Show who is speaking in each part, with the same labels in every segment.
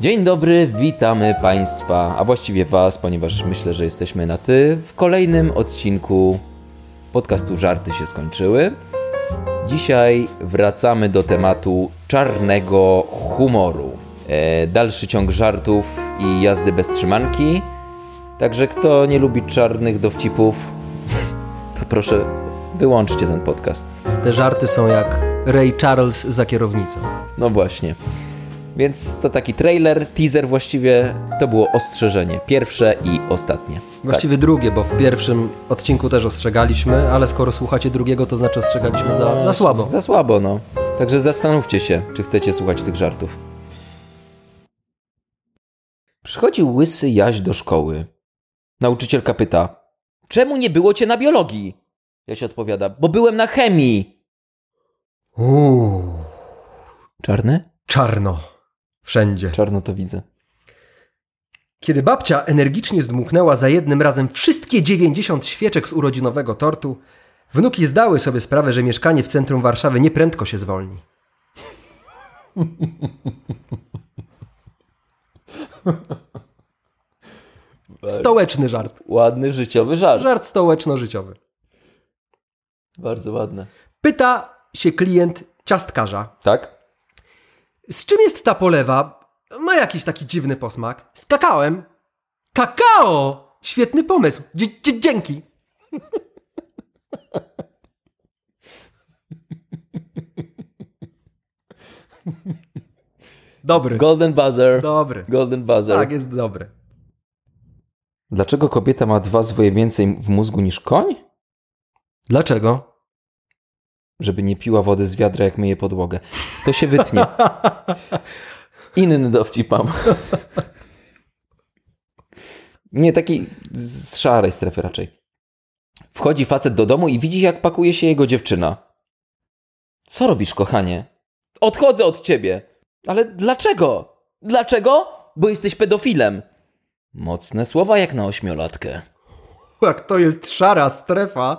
Speaker 1: Dzień dobry, witamy Państwa, a właściwie Was, ponieważ myślę, że jesteśmy na ty, w kolejnym odcinku podcastu Żarty się skończyły. Dzisiaj wracamy do tematu czarnego humoru. E, dalszy ciąg żartów i jazdy bez trzymanki. Także kto nie lubi czarnych dowcipów, to proszę wyłączcie ten podcast.
Speaker 2: Te żarty są jak Ray Charles za kierownicą.
Speaker 1: No właśnie. Więc to taki trailer, teaser właściwie, to było ostrzeżenie. Pierwsze i ostatnie.
Speaker 2: Właściwie drugie, bo w pierwszym odcinku też ostrzegaliśmy, ale skoro słuchacie drugiego, to znaczy ostrzegaliśmy za, za słabo.
Speaker 1: Za słabo, no. Także zastanówcie się, czy chcecie słuchać tych żartów. Przychodzi łysy Jaś do szkoły. Nauczycielka pyta: Czemu nie było cię na biologii? Jaś odpowiada: Bo byłem na chemii.
Speaker 2: Uuu,
Speaker 1: Czarny?
Speaker 2: czarno. Wszędzie.
Speaker 1: Czarno to widzę.
Speaker 2: Kiedy babcia energicznie zdmuchnęła za jednym razem wszystkie 90 świeczek z urodzinowego tortu, wnuki zdały sobie sprawę, że mieszkanie w centrum Warszawy nieprędko się zwolni. Stołeczny żart.
Speaker 1: Ładny, życiowy żart.
Speaker 2: Żart stołeczno-życiowy.
Speaker 1: Bardzo ładny.
Speaker 2: Pyta się klient ciastkarza.
Speaker 1: Tak?
Speaker 2: Z czym jest ta polewa? Ma jakiś taki dziwny posmak. Z kakałem. Kakao! Świetny pomysł. Dzie- dzie- dzięki. Dobry.
Speaker 1: Golden buzzer.
Speaker 2: Dobry.
Speaker 1: Golden buzzer.
Speaker 2: Tak, jest dobry.
Speaker 1: Dlaczego kobieta ma dwa zwoje więcej w mózgu niż koń?
Speaker 2: Dlaczego?
Speaker 1: Żeby nie piła wody z wiadra, jak myje podłogę. To się wytnie. Inny dowcip mam. Nie, taki z szarej strefy raczej. Wchodzi facet do domu i widzi, jak pakuje się jego dziewczyna. Co robisz, kochanie? Odchodzę od ciebie. Ale dlaczego? Dlaczego? Bo jesteś pedofilem. Mocne słowa jak na ośmiolatkę.
Speaker 2: Jak to jest szara strefa,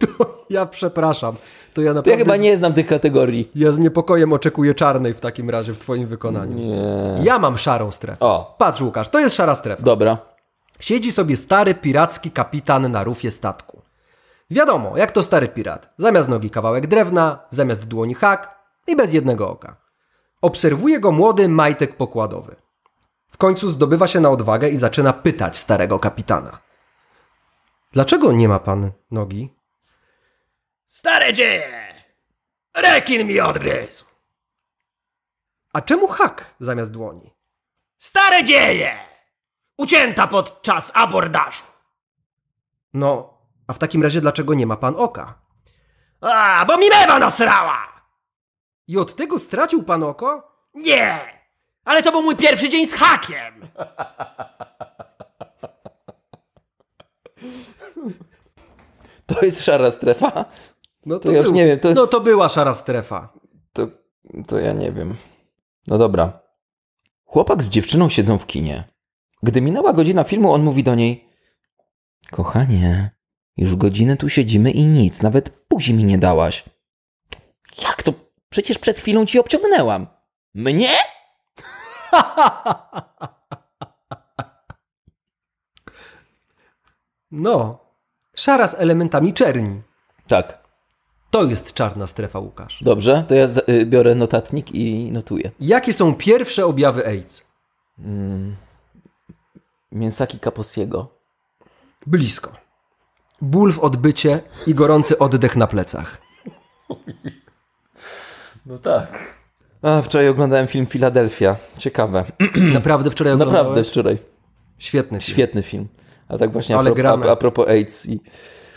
Speaker 2: to ja przepraszam. To ja naprawdę
Speaker 1: ja chyba nie znam tych kategorii.
Speaker 2: ja z niepokojem oczekuję czarnej w takim razie w twoim wykonaniu.
Speaker 1: Nie.
Speaker 2: Ja mam szarą strefę.
Speaker 1: O,
Speaker 2: Patrz Łukasz, to jest szara strefa.
Speaker 1: dobra.
Speaker 2: Siedzi sobie stary piracki kapitan na rufie statku. Wiadomo, jak to stary pirat. Zamiast nogi kawałek drewna, zamiast dłoni hak i bez jednego oka. Obserwuje go młody majtek pokładowy. W końcu zdobywa się na odwagę i zaczyna pytać starego kapitana. Dlaczego nie ma pan nogi? Stare dzieje! Rekin mi odgryzł! A czemu hak zamiast dłoni? Stare dzieje! Ucięta podczas abordażu. No, a w takim razie dlaczego nie ma pan oka? A, bo mi mewa nasrała! I od tego stracił pan oko? Nie! Ale to był mój pierwszy dzień z hakiem!
Speaker 1: To jest szara strefa?
Speaker 2: No
Speaker 1: To ja już nie wiem, to-
Speaker 2: No to była szara strefa.
Speaker 1: To, to ja nie wiem. No dobra. Chłopak z dziewczyną siedzą w kinie. Gdy minęła godzina filmu, on mówi do niej: Kochanie, już godzinę tu siedzimy i nic, nawet buzi mi nie dałaś. Jak to? Przecież przed chwilą ci obciągnęłam. Mnie?
Speaker 2: No, szara z elementami czerni.
Speaker 1: Tak.
Speaker 2: To jest czarna strefa, Łukasz.
Speaker 1: Dobrze, to ja y, biorę notatnik i notuję.
Speaker 2: Jakie są pierwsze objawy AIDS?
Speaker 1: Mięsaki Kaposiego.
Speaker 2: Blisko. Ból w odbycie i gorący oddech na plecach.
Speaker 1: No tak. A, wczoraj oglądałem film Filadelfia. Ciekawe.
Speaker 2: Naprawdę wczoraj
Speaker 1: Naprawdę
Speaker 2: oglądałeś?
Speaker 1: wczoraj.
Speaker 2: Świetny film.
Speaker 1: Świetny film. A tak właśnie
Speaker 2: Ale
Speaker 1: a, pro, a, a propos AIDS i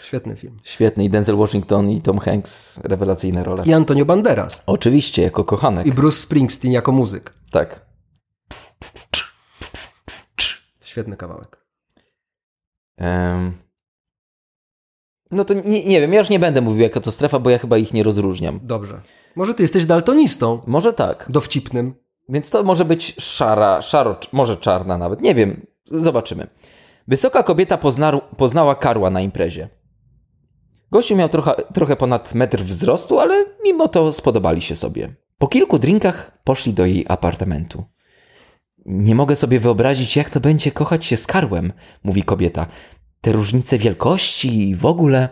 Speaker 2: Świetny film.
Speaker 1: świetny. I Denzel Washington i Tom Hanks. Rewelacyjne role.
Speaker 2: I Antonio Banderas.
Speaker 1: Oczywiście, jako kochanek.
Speaker 2: I Bruce Springsteen jako muzyk.
Speaker 1: Tak.
Speaker 2: Świetny kawałek.
Speaker 1: Em, No to nie, nie wiem, ja już nie będę mówił jaka to strefa, bo ja chyba ich nie rozróżniam.
Speaker 2: Dobrze. Może ty jesteś daltonistą.
Speaker 1: Może tak.
Speaker 2: Dowcipnym.
Speaker 1: Więc to może być szara, szaro, może czarna nawet. Nie wiem, zobaczymy. Wysoka kobieta poznaru, poznała karła na imprezie. Gościu miał trochę, trochę ponad metr wzrostu, ale mimo to spodobali się sobie. Po kilku drinkach poszli do jej apartamentu. Nie mogę sobie wyobrazić, jak to będzie kochać się z karłem, mówi kobieta. Te różnice wielkości i w ogóle.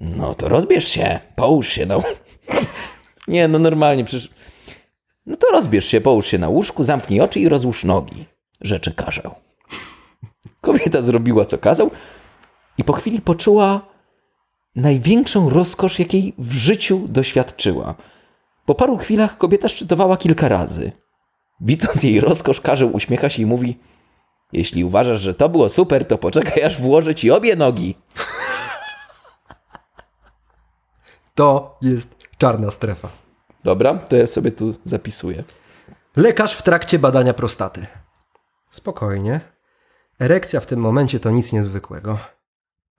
Speaker 1: No to rozbierz się, połóż się na. Nie, no normalnie, przecież. No to rozbierz się, połóż się na łóżku, zamknij oczy i rozłóż nogi, rzeczy karzeł. Kobieta zrobiła, co kazał, i po chwili poczuła największą rozkosz, jakiej w życiu doświadczyła. Po paru chwilach kobieta szczytowała kilka razy. Widząc jej rozkosz, karzeł uśmiecha się i mówi: Jeśli uważasz, że to było super, to poczekaj, aż włożę ci obie nogi.
Speaker 2: To jest czarna strefa.
Speaker 1: Dobra, to ja sobie tu zapisuję.
Speaker 2: Lekarz w trakcie badania prostaty. Spokojnie. Erekcja w tym momencie to nic niezwykłego.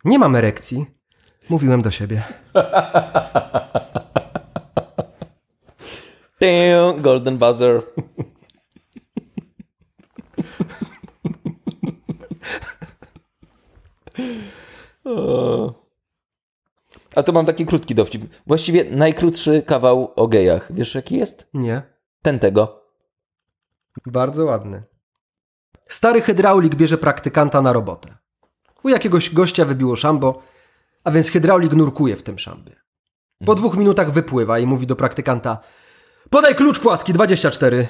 Speaker 2: Nie mam erekcji. Mówiłem do siebie.
Speaker 1: Damn, golden buzzer. A to mam taki krótki dowcip. Właściwie najkrótszy kawał o gejach. Wiesz jaki jest?
Speaker 2: Nie.
Speaker 1: Ten tego.
Speaker 2: Bardzo ładny. Stary hydraulik bierze praktykanta na robotę. U jakiegoś gościa wybiło szambo, a więc hydraulik nurkuje w tym szambie. Po dwóch minutach wypływa i mówi do praktykanta Podaj klucz płaski 24.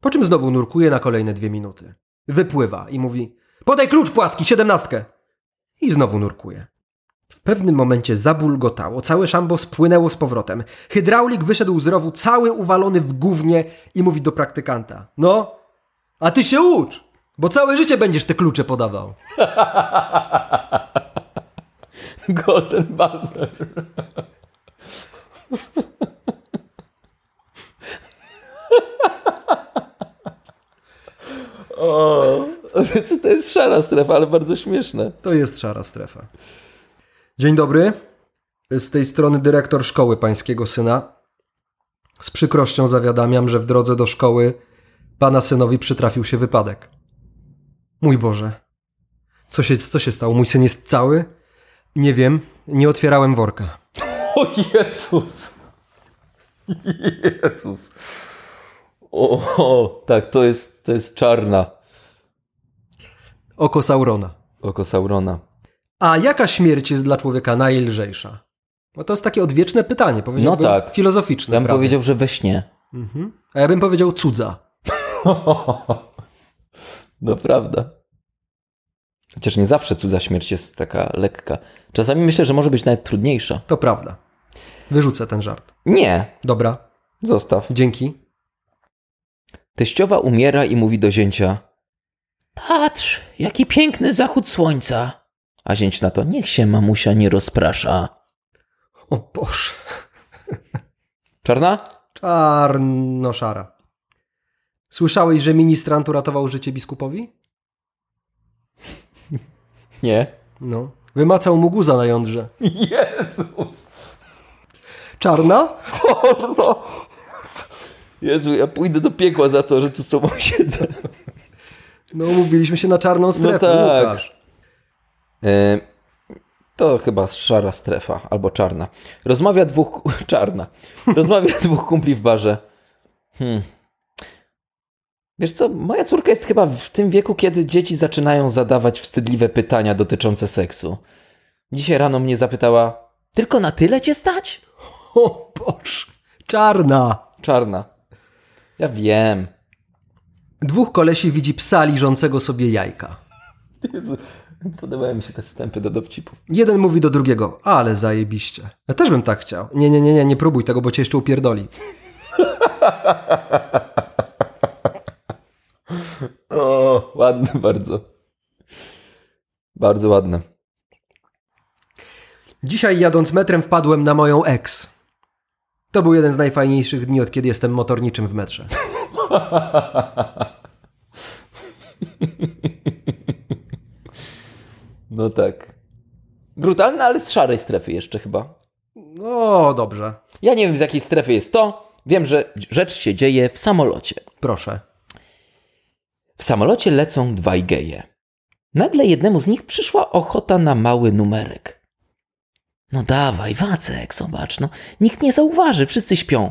Speaker 2: Po czym znowu nurkuje na kolejne dwie minuty. Wypływa i mówi Podaj klucz płaski 17. I znowu nurkuje. W pewnym momencie zabulgotało, całe szambo spłynęło z powrotem. Hydraulik wyszedł z rowu cały uwalony w gównie i mówi do praktykanta No, a ty się ucz, bo całe życie będziesz te klucze podawał.
Speaker 1: Golden buzzer. o, to jest szara strefa, ale bardzo śmieszne.
Speaker 2: To jest szara strefa. Dzień dobry. Z tej strony dyrektor szkoły pańskiego syna. Z przykrością zawiadamiam, że w drodze do szkoły pana synowi przytrafił się wypadek. Mój Boże. Co się, co się stało? Mój syn jest cały? Nie wiem. Nie otwierałem worka.
Speaker 1: O Jezus. Jezus. O, o, tak, to jest, to jest czarna.
Speaker 2: Oko Saurona.
Speaker 1: Oko Saurona.
Speaker 2: A jaka śmierć jest dla człowieka najlżejsza? No to jest takie odwieczne pytanie, powiedziałbym
Speaker 1: No tak.
Speaker 2: filozoficzne.
Speaker 1: Ja bym
Speaker 2: prawie.
Speaker 1: powiedział, że we śnie.
Speaker 2: Mhm. A ja bym powiedział cudza.
Speaker 1: No prawda. Chociaż nie zawsze cudza śmierć jest taka lekka. Czasami myślę, że może być nawet trudniejsza.
Speaker 2: To prawda. Wyrzucę ten żart.
Speaker 1: Nie,
Speaker 2: Dobra,
Speaker 1: zostaw.
Speaker 2: dzięki.
Speaker 1: Teściowa umiera i mówi do zięcia: Patrz, jaki piękny zachód słońca. A zięć na to: Niech się mamusia nie rozprasza.
Speaker 2: O Boże.
Speaker 1: Czarna?
Speaker 2: Czarno-szara. Słyszałeś, że ministrant uratował życie biskupowi?
Speaker 1: Nie.
Speaker 2: No. Wymacał mu guza na jądrze.
Speaker 1: Jezus!
Speaker 2: Czarna?
Speaker 1: no. Jezu, ja pójdę do piekła za to, że tu z tobą siedzę.
Speaker 2: No, umówiliśmy się na czarną strefę,
Speaker 1: tak.
Speaker 2: Łukasz.
Speaker 1: E, to chyba szara strefa, albo czarna. Rozmawia dwóch... Czarna. Rozmawia dwóch kumpli w barze. Hmm. Wiesz co, moja córka jest chyba w tym wieku, kiedy dzieci zaczynają zadawać wstydliwe pytania dotyczące seksu. Dzisiaj rano mnie zapytała, tylko na tyle cię stać?
Speaker 2: O Boże. Czarna.
Speaker 1: Czarna. Ja wiem.
Speaker 2: Dwóch kolesi widzi psa liżącego sobie jajka.
Speaker 1: Jezu, podobają mi się te wstępy do dowcipów.
Speaker 2: Jeden mówi do drugiego, ale zajebiście. Ja też bym tak chciał. Nie, nie, nie, nie, nie próbuj tego, bo cię jeszcze upierdoli.
Speaker 1: O, ładne bardzo. Bardzo ładne.
Speaker 2: Dzisiaj jadąc metrem wpadłem na moją ex. To był jeden z najfajniejszych dni, od kiedy jestem motorniczym w metrze.
Speaker 1: No tak. Brutalne, ale z szarej strefy jeszcze chyba.
Speaker 2: No, dobrze.
Speaker 1: Ja nie wiem z jakiej strefy jest to. Wiem, że rzecz się dzieje w samolocie.
Speaker 2: Proszę.
Speaker 1: W samolocie lecą dwaj geje. Nagle jednemu z nich przyszła ochota na mały numerek. No dawaj, Wacek, zobacz, no nikt nie zauważy, wszyscy śpią.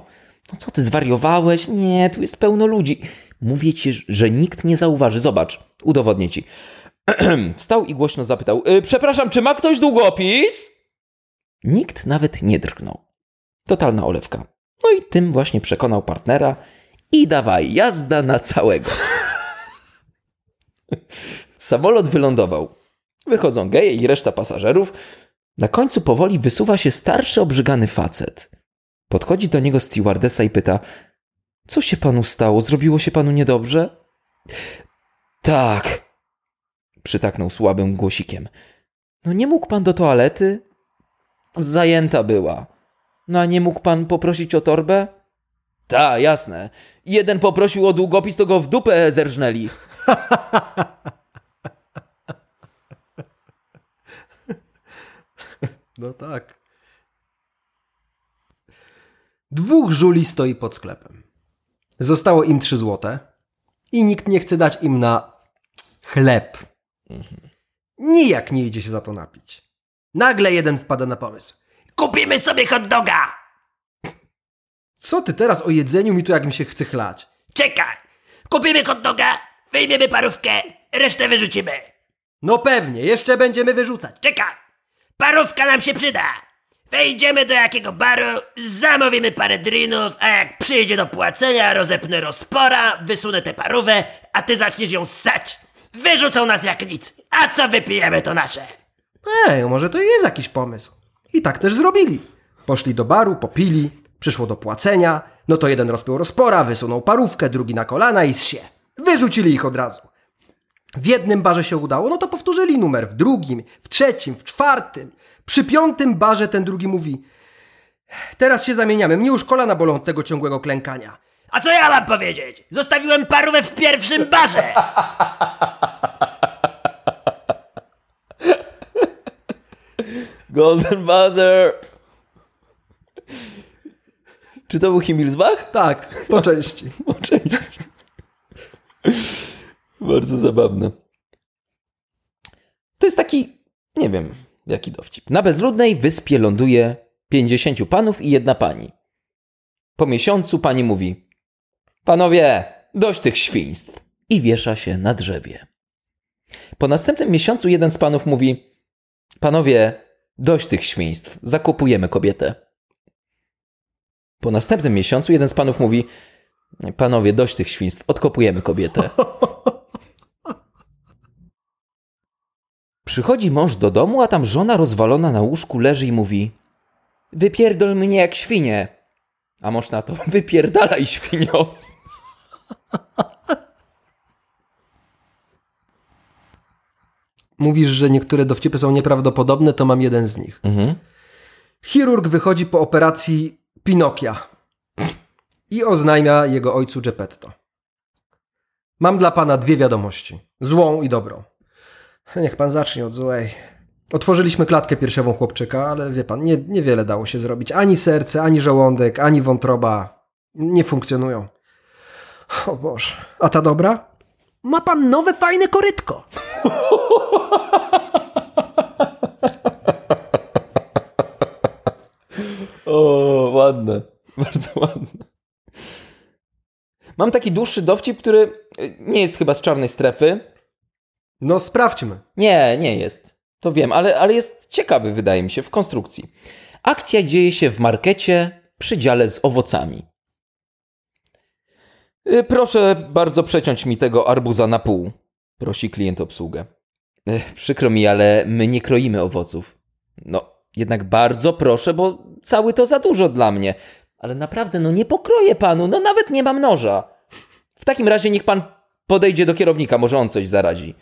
Speaker 1: No co ty, zwariowałeś? Nie, tu jest pełno ludzi. Mówię ci, że nikt nie zauważy. Zobacz, udowodnię ci. Wstał i głośno zapytał: y, Przepraszam, czy ma ktoś długopis? Nikt nawet nie drgnął. Totalna olewka. No i tym właśnie przekonał partnera i dawaj, jazda na całego. Samolot wylądował. Wychodzą geje i reszta pasażerów. Na końcu powoli wysuwa się starszy, obrzygany facet. Podchodzi do niego stewardesa i pyta: Co się panu stało? Zrobiło się panu niedobrze? Tak. Przytaknął słabym głosikiem. No nie mógł pan do toalety? Zajęta była. No a nie mógł pan poprosić o torbę? Ta, jasne. Jeden poprosił o długopis, to go w dupę zerżnęli.
Speaker 2: No tak. Dwóch żuli stoi pod sklepem. Zostało im trzy złote i nikt nie chce dać im na chleb. Nijak nie idzie się za to napić. Nagle jeden wpada na pomysł.
Speaker 3: Kupimy sobie hot doga!
Speaker 2: Co ty teraz o jedzeniu mi tu jak mi się chce chlać?
Speaker 3: Czekaj! Kupimy hot doga, wyjmiemy parówkę, resztę wyrzucimy.
Speaker 2: No pewnie, jeszcze będziemy wyrzucać.
Speaker 3: Czekaj! Parówka nam się przyda! Wejdziemy do jakiego baru, zamówimy parę drinów, a jak przyjdzie do płacenia, rozepnę rozpora, wysunę tę parówę, a ty zaczniesz ją ssać. Wyrzucą nas jak nic, a co wypijemy to nasze.
Speaker 2: Ej, może to jest jakiś pomysł. I tak też zrobili. Poszli do baru, popili, przyszło do płacenia, no to jeden rozpiął rozpora, wysunął parówkę, drugi na kolana i zsie. Wyrzucili ich od razu. W jednym barze się udało, no to powtórzyli numer, w drugim, w trzecim, w czwartym. Przy piątym barze ten drugi mówi Teraz się zamieniamy, mnie już kolana bolą od tego ciągłego klękania.
Speaker 3: A co ja mam powiedzieć? Zostawiłem parówę w pierwszym barze!
Speaker 1: Golden buzzer! Czy to był Himmelsbach?
Speaker 2: Tak, po części.
Speaker 1: Po części. Bardzo zabawne. To jest taki, nie wiem, jaki dowcip. Na bezludnej wyspie ląduje 50 panów i jedna pani. Po miesiącu pani mówi: Panowie, dość tych świństw. I wiesza się na drzewie. Po następnym miesiącu jeden z panów mówi: Panowie, dość tych świństw, zakupujemy kobietę. Po następnym miesiącu jeden z panów mówi: Panowie, dość tych świństw, odkopujemy kobietę. Przychodzi mąż do domu, a tam żona rozwalona na łóżku leży i mówi: Wypierdol mnie jak świnie. A mąż na to: Wypierdalaj świnio.
Speaker 2: Mówisz, że niektóre dowcipy są nieprawdopodobne, to mam jeden z nich. Chirurg wychodzi po operacji Pinokia i oznajmia jego ojcu Geppetto. Mam dla pana dwie wiadomości. Złą i dobrą. Niech pan zacznie od złej. Otworzyliśmy klatkę piersiową chłopczyka, ale wie pan, nie, niewiele dało się zrobić. Ani serce, ani żołądek, ani wątroba nie funkcjonują. O Boże. A ta dobra? Ma pan nowe fajne korytko.
Speaker 1: O, ładne. Bardzo ładne. Mam taki dłuższy dowcip, który nie jest chyba z czarnej strefy.
Speaker 2: No sprawdźmy.
Speaker 1: Nie, nie jest. To wiem, ale, ale jest ciekawy, wydaje mi się, w konstrukcji. Akcja dzieje się w markecie przy dziale z owocami. Y, Proszę bardzo przeciąć mi tego arbuza na pół, prosi klient obsługę. Y, Przykro mi, ale my nie kroimy owoców. No, jednak bardzo proszę, bo cały to za dużo dla mnie. Ale naprawdę, no nie pokroję panu, no nawet nie mam noża. W takim razie niech pan podejdzie do kierownika, może on coś zaradzi.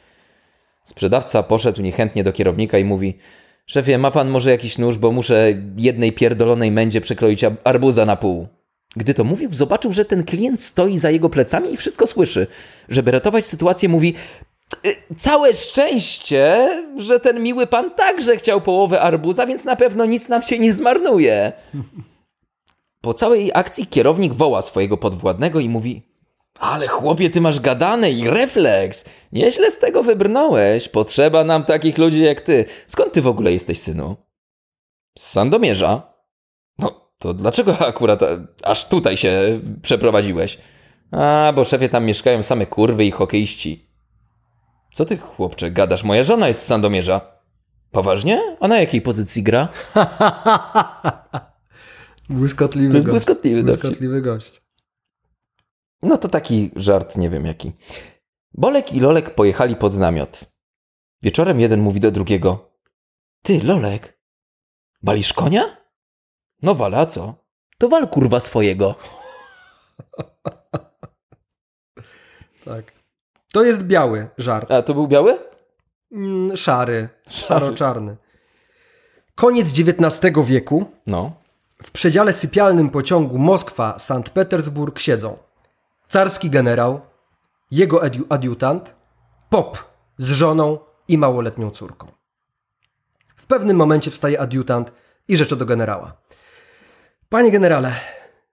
Speaker 1: Sprzedawca poszedł niechętnie do kierownika i mówi: Szefie, ma pan może jakiś nóż, bo muszę jednej pierdolonej mędzie przekroić arbuza na pół. Gdy to mówił, zobaczył, że ten klient stoi za jego plecami i wszystko słyszy. Żeby ratować sytuację, mówi: "Y, Całe szczęście, że ten miły pan także chciał połowę arbuza, więc na pewno nic nam się nie zmarnuje. Po całej akcji kierownik woła swojego podwładnego i mówi: ale chłopie, ty masz gadane i refleks. Nieźle z tego wybrnąłeś. Potrzeba nam takich ludzi jak ty. Skąd ty w ogóle jesteś, synu? Z Sandomierza. No, to dlaczego akurat a, aż tutaj się przeprowadziłeś? A, bo szefie tam mieszkają same kurwy i hokeiści. Co ty, chłopcze, gadasz? Moja żona jest z Sandomierza. Poważnie? A na jakiej pozycji gra?
Speaker 2: Błyskotliwy
Speaker 1: To jest
Speaker 2: gość.
Speaker 1: błyskotliwy
Speaker 2: błyskotliwy gość.
Speaker 1: No to taki żart, nie wiem jaki. Bolek i Lolek pojechali pod namiot. Wieczorem jeden mówi do drugiego. Ty, Lolek, walisz konia? No wala, a co? To wal kurwa swojego.
Speaker 2: Tak. To jest biały żart.
Speaker 1: A to był biały?
Speaker 2: Mm, szary. Szaro-czarny. Koniec XIX wieku.
Speaker 1: No.
Speaker 2: W przedziale sypialnym pociągu Moskwa-Sankt Petersburg siedzą carski generał, jego adiu- adiutant, pop z żoną i małoletnią córką. W pewnym momencie wstaje adiutant i rzecze do generała. Panie generale,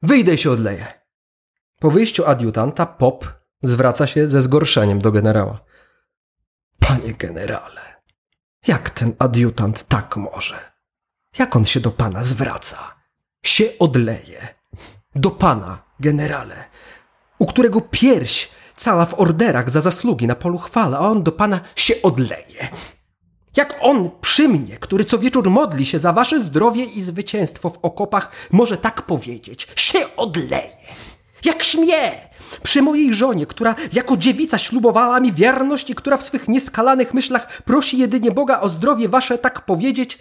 Speaker 2: wyjdę i się odleję. Po wyjściu adiutanta pop zwraca się ze zgorszeniem do generała. Panie generale, jak ten adiutant tak może? Jak on się do pana zwraca? Się odleje. Do pana, generale, u którego pierś cała w orderach za zasługi na polu chwale, a on do pana się odleje. Jak on przy mnie, który co wieczór modli się za wasze zdrowie i zwycięstwo w okopach, może tak powiedzieć: się odleje. Jak śmie! Przy mojej żonie, która jako dziewica ślubowała mi wierność i która w swych nieskalanych myślach prosi jedynie Boga o zdrowie wasze, tak powiedzieć,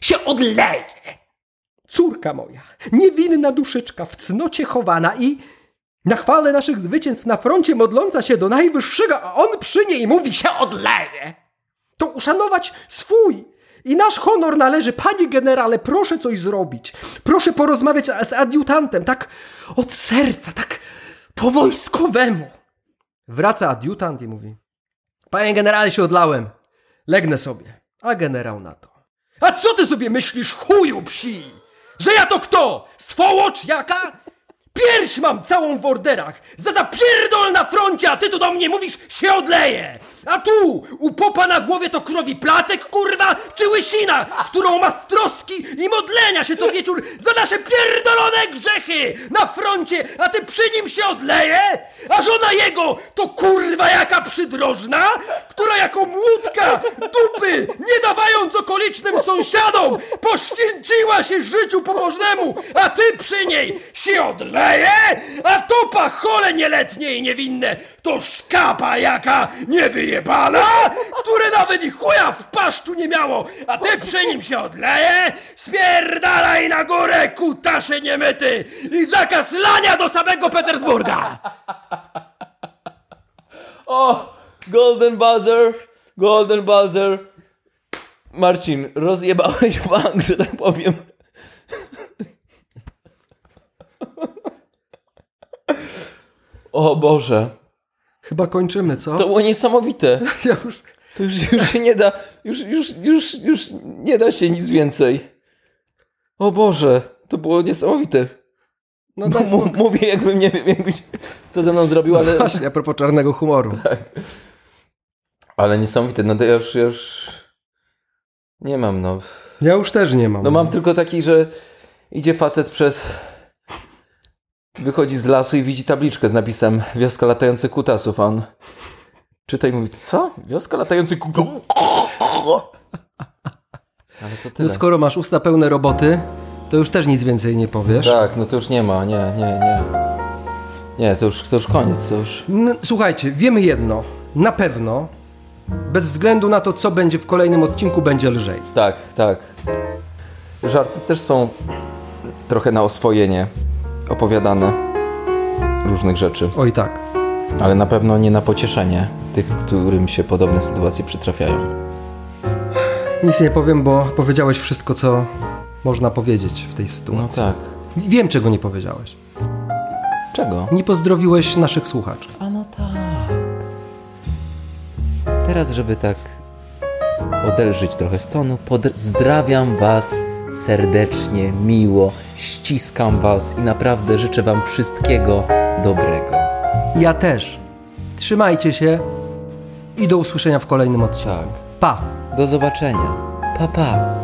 Speaker 2: się odleje. Córka moja, niewinna duszyczka, w cnocie chowana i na chwale naszych zwycięstw na froncie modląca się do Najwyższego, a on przy niej mówi się odleje. To uszanować swój i nasz honor należy. Panie generale, proszę coś zrobić. Proszę porozmawiać z adiutantem, tak od serca, tak po wojskowemu. Wraca adiutant i mówi: Panie generale, się odlałem. Legnę sobie. A generał na to. A co ty sobie myślisz, chuju psi? Że ja to kto? Swołocz jaka? Pierś mam całą w orderach! Za zapierdol na froncie, a ty tu do mnie mówisz, się odleje! A tu, u popa na głowie to krowi placek, kurwa, czy łysina, którą ma z troski i modlenia się co wieczór za nasze pierdolone grzechy! Na froncie, a ty przy nim się odleje? A żona jego to kurwa jaka przydrożna, która jako młódka dupy, nie dawając okolicznym sąsiadom, poświęciła się życiu pobożnemu, a ty przy niej się odleje? A to pachole nieletnie i niewinne, to szkapa jaka niewyjebana, które nawet i chuja w paszczu nie miało, a ty przy nim się odleje? Spierdalaj na górę, kutasze niemyty i zakaz lania do samego Petersburga!
Speaker 1: O! Golden buzzer! Golden buzzer! Marcin, rozjebałeś bank, że tak powiem. O Boże,
Speaker 2: Chyba kończymy, co?
Speaker 1: to było niesamowite.
Speaker 2: Ja już...
Speaker 1: To już, już się nie da, już, już, już, już nie da się nic więcej. O Boże, to było niesamowite.
Speaker 2: No daj spokój.
Speaker 1: mówię jakbym, nie wiem, jakbyś co ze mną zrobił, ale,
Speaker 2: Właśnie, a propos czarnego humoru.
Speaker 1: ale niesamowite. No to ja już, ja już nie mam, no.
Speaker 2: Ja już też nie mam.
Speaker 1: No mam tylko taki, że idzie facet przez... Wychodzi z lasu i widzi tabliczkę z napisem Wioska latających kutasów, a on czyta i mówi, co? Wioska latających kutasów? Ale to
Speaker 2: No
Speaker 1: tyle.
Speaker 2: skoro masz usta pełne roboty, to już też nic więcej nie powiesz.
Speaker 1: Tak, no to już nie ma, nie, nie, nie. Nie, to już, to już koniec, to już...
Speaker 2: N- Słuchajcie, wiemy jedno. Na pewno, bez względu na to, co będzie w kolejnym odcinku, będzie lżej.
Speaker 1: Tak, tak. Żarty też są trochę na oswojenie opowiadane różnych rzeczy,
Speaker 2: Oj tak.
Speaker 1: ale na pewno nie na pocieszenie tych, którym się podobne sytuacje przytrafiają.
Speaker 2: Nic nie powiem, bo powiedziałeś wszystko, co można powiedzieć w tej sytuacji.
Speaker 1: No tak.
Speaker 2: Wiem, czego nie powiedziałeś.
Speaker 1: Czego?
Speaker 2: Nie pozdrowiłeś naszych słuchaczy.
Speaker 1: A no tak. Teraz, żeby tak odelżyć trochę z tonu, pozdrawiam Was serdecznie, miło, ściskam Was i naprawdę życzę Wam wszystkiego dobrego.
Speaker 2: Ja też. Trzymajcie się i do usłyszenia w kolejnym odcinku.
Speaker 1: Tak.
Speaker 2: Pa!
Speaker 1: Do zobaczenia. Pa, pa.